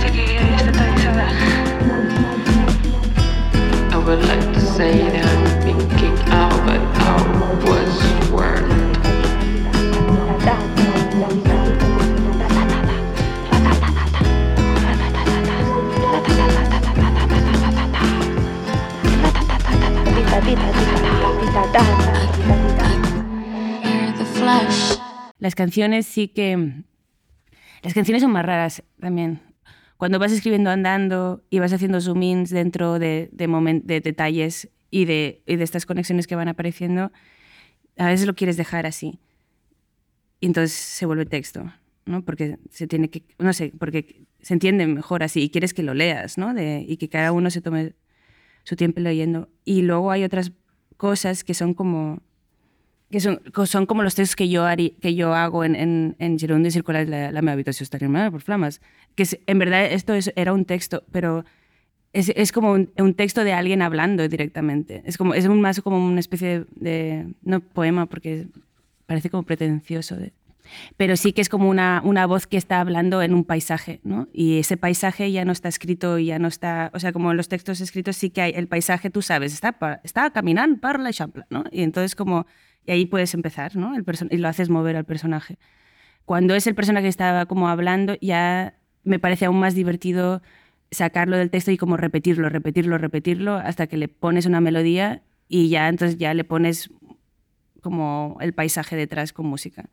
ja que he estat avisada. I would like to say that I've been kicked out, but I was warned. Vida, vida, vida, vida, vida, vida, vida, vida. Las canciones sí que... Las canciones son más raras también. Cuando vas escribiendo andando y vas haciendo zoom-ins dentro de, de, de detalles y de, y de estas conexiones que van apareciendo, a veces lo quieres dejar así. Y entonces se vuelve texto, ¿no? Porque se tiene que, no sé, porque se entiende mejor así y quieres que lo leas, ¿no? De, y que cada uno se tome su tiempo leyendo. Y luego hay otras cosas que son como que son, son como los textos que yo, que yo hago en, en, en Girón de Circular la, la meva habitació està por flamas. Que es, en verdad esto es, era un texto, pero es, es como un, un, texto de alguien hablando directamente. Es, como, es un, más como una especie de, de, no poema, porque parece como pretencioso, de, pero sí que es como una, una voz que está hablando en un paisaje, ¿no? Y ese paisaje ya no está escrito, ya no está, o sea, como en los textos escritos sí que hay, el paisaje, tú sabes, está, está caminando por la champla, ¿no? Y entonces como, y ahí puedes empezar, ¿no? El y lo haces mover al personaje. Cuando es el personaje que estaba como hablando, ya me parece aún más divertido sacarlo del texto y como repetirlo, repetirlo, repetirlo, hasta que le pones una melodía y ya entonces ya le pones como el paisaje detrás con música.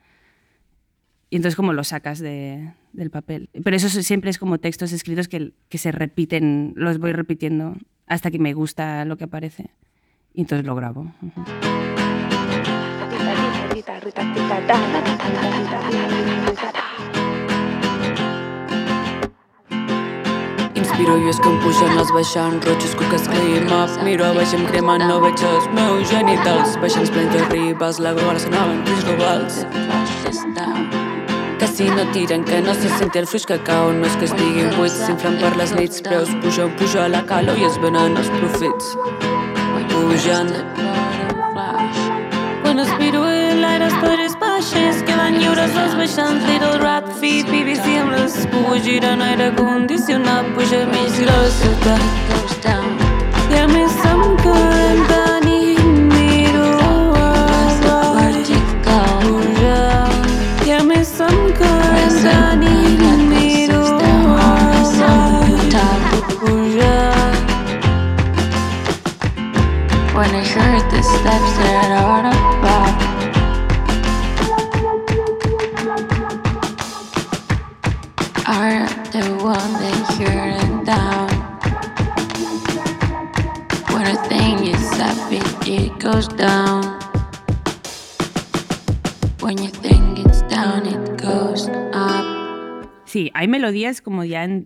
Y entonces como lo sacas de, del papel. Pero eso siempre es como textos escritos que, que, se repiten, los voy repitiendo hasta que me gusta lo que aparece. Y entonces lo grabo. Inspiro i és que em pugen els baixant rojos cuques clean up Miro a baix em cremant no veig els meus genitals. Baixants plens de ribes, la gola sonaven crits globals. Que si no tiren, que no se senti el fluix que cau, no és que estiguin buits, s'inflen per les nits, preus pugen, puja la calor i es venen els profits. Pugen. Quan aspiro en l'aire estores baixes, queden lliures els baixants, little rat feet, BBC amb les pues giren aire condicionat, puja més grossa. I a més em quedem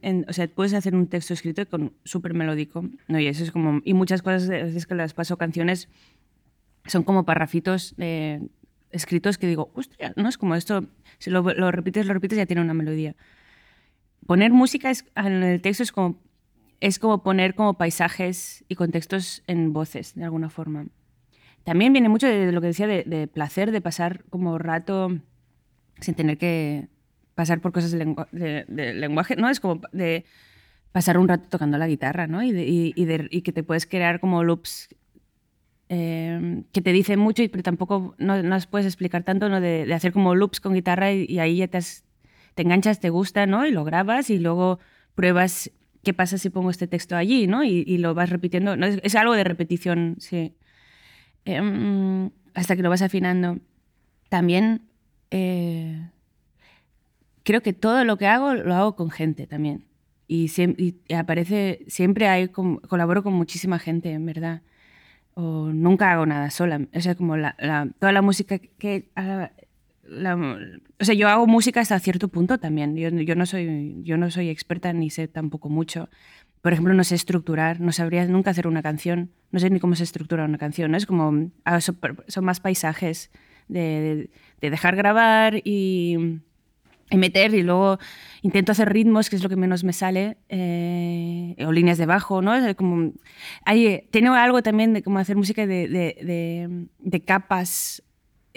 en, o sea, puedes hacer un texto escrito con súper melódico, ¿no? Y eso es como, y muchas cosas, a veces que las paso canciones son como parrafitos eh, escritos que digo, hostia, no es como esto, si lo, lo, repites, lo repites, ya tiene una melodía. Poner música es, en el texto es como, es como poner como paisajes y contextos en voces, de alguna forma. También viene mucho de, lo que decía de, de, placer, de pasar como rato sin tener que pasar por cosas de, lengu de, de lenguaje, ¿no? Es como de pasar un rato tocando la guitarra, ¿no? Y, y, y, y que te puedes crear como loops eh, que te dicen mucho, pero tampoco no, no las puedes explicar tanto, ¿no? de, de, hacer como loops con guitarra y, ahí ya te, has, te, enganchas, te gusta, ¿no? Y lo grabas y luego pruebas qué pasa si pongo este texto allí, ¿no? Y lo vas repitiendo. ¿no? Es, es, algo de repetición, sí. Eh, hasta que lo vas afinando. También eh, creo que todo lo que hago lo hago con gente también. Y, siempre, y aparece, siempre hay, colaboro con muchísima gente, en verdad o nunca hago nada sola. O sea, como la, la, toda la música que... La, o sea, yo hago música hasta cierto punto también. Yo, yo, no soy, yo no soy experta ni sé tampoco mucho. Por ejemplo, no sé estructurar, no sabría nunca hacer una canción, no sé ni cómo se estructura una canción. ¿no? Es como, ah, son, más paisajes de, de, de dejar grabar y meter y luego intento hacer ritmos, que es lo que menos me sale, eh, o líneas de bajo, ¿no? Como, hay, tiene algo también de como hacer música de, de, de, de, capas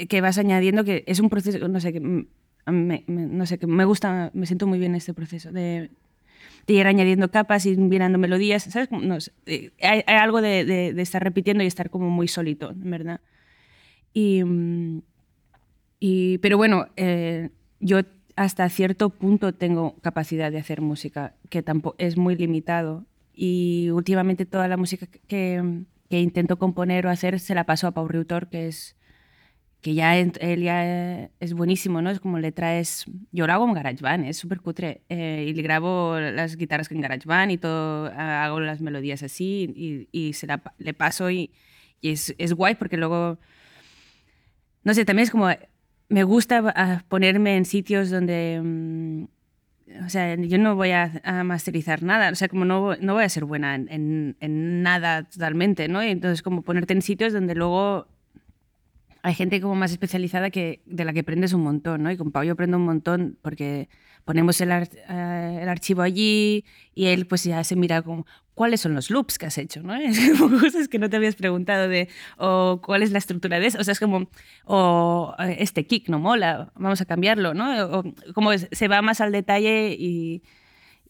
que vas añadiendo, que es un proceso, no sé, que me, me, no sé, que me gusta, me siento muy bien en este proceso de, de ir añadiendo capas y mirando melodías, ¿sabes? No sé, eh, hay, hay, algo de, de, estar repitiendo y estar como muy solito, verdad. Y, y pero bueno, eh, yo hasta cierto punto tengo capacidad de hacer música, que tampoco es muy limitado. Y últimamente toda la música que, que intento componer o hacer se la paso a Pau Riutor, que es que ya él ya es buenísimo, ¿no? Es como le traes... Yo lo hago en GarageBand, es súper cutre. Eh, y le grabo las guitarras en GarageBand y todo, hago las melodías así y, y se la, le paso y, y es, es, guay porque luego... No sé, también es como... Me gusta ah, ponerme en sitios donde... Mm, o sea, yo no voy a, masterizar nada, o sea, como no, no voy a ser buena en, en, nada totalmente, ¿no? Y entonces como ponerte en sitios donde luego hay gente como más especializada que, de la que aprendes un montón, ¿no? Y con Pau yo aprendo un montón porque ponemos el, uh, el, archivo allí y él pues ya se mira como cuáles son los loops que has hecho, ¿no? Es como cosas que no te habías preguntado de o cuál es la estructura de eso, o sea, es como o este kick no mola, vamos a cambiarlo, ¿no? O como se va más al detalle y,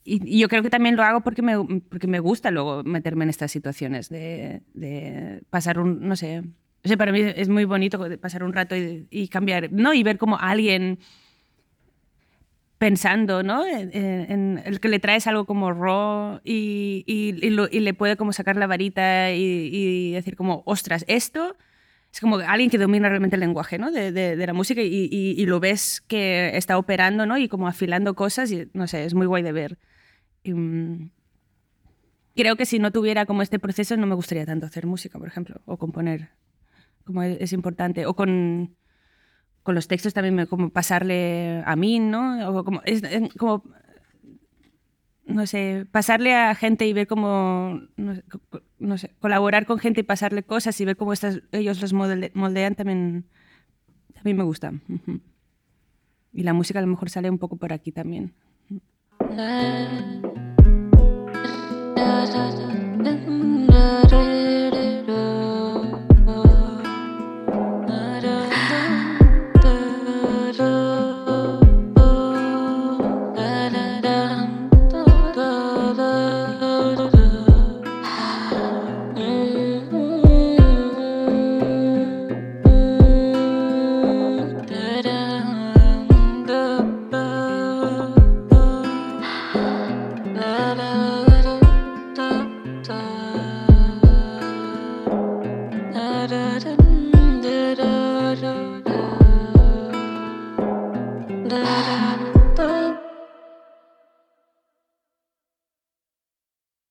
y, yo creo que también lo hago porque me, porque me gusta luego meterme en estas situaciones de, de pasar un, no sé, o sea, para mí es muy bonito pasar un rato y, y cambiar, ¿no? Y ver como alguien pensando, ¿no? En, en, el que le traes algo como raw y, y, y, lo, y, le puede como sacar la varita y, decir como, ostras, esto es como alguien que domina realmente el lenguaje, ¿no? De, de, de la música y, lo ves que está operando, ¿no? Y como afilando cosas y, no sé, es muy guay de ver. Mm, creo que si no tuviera como este proceso no me gustaría tanto hacer música, por ejemplo, o componer como es, importante. O con, con, los textos también, me, como pasarle a mí, ¿no? O como, no sé, pasarle a gente y ver cómo, no sé, colaborar con gente y pasarle cosas y ver cómo ellos los moldean también, también me gusta. Y la música a lo mejor sale un poco por aquí también.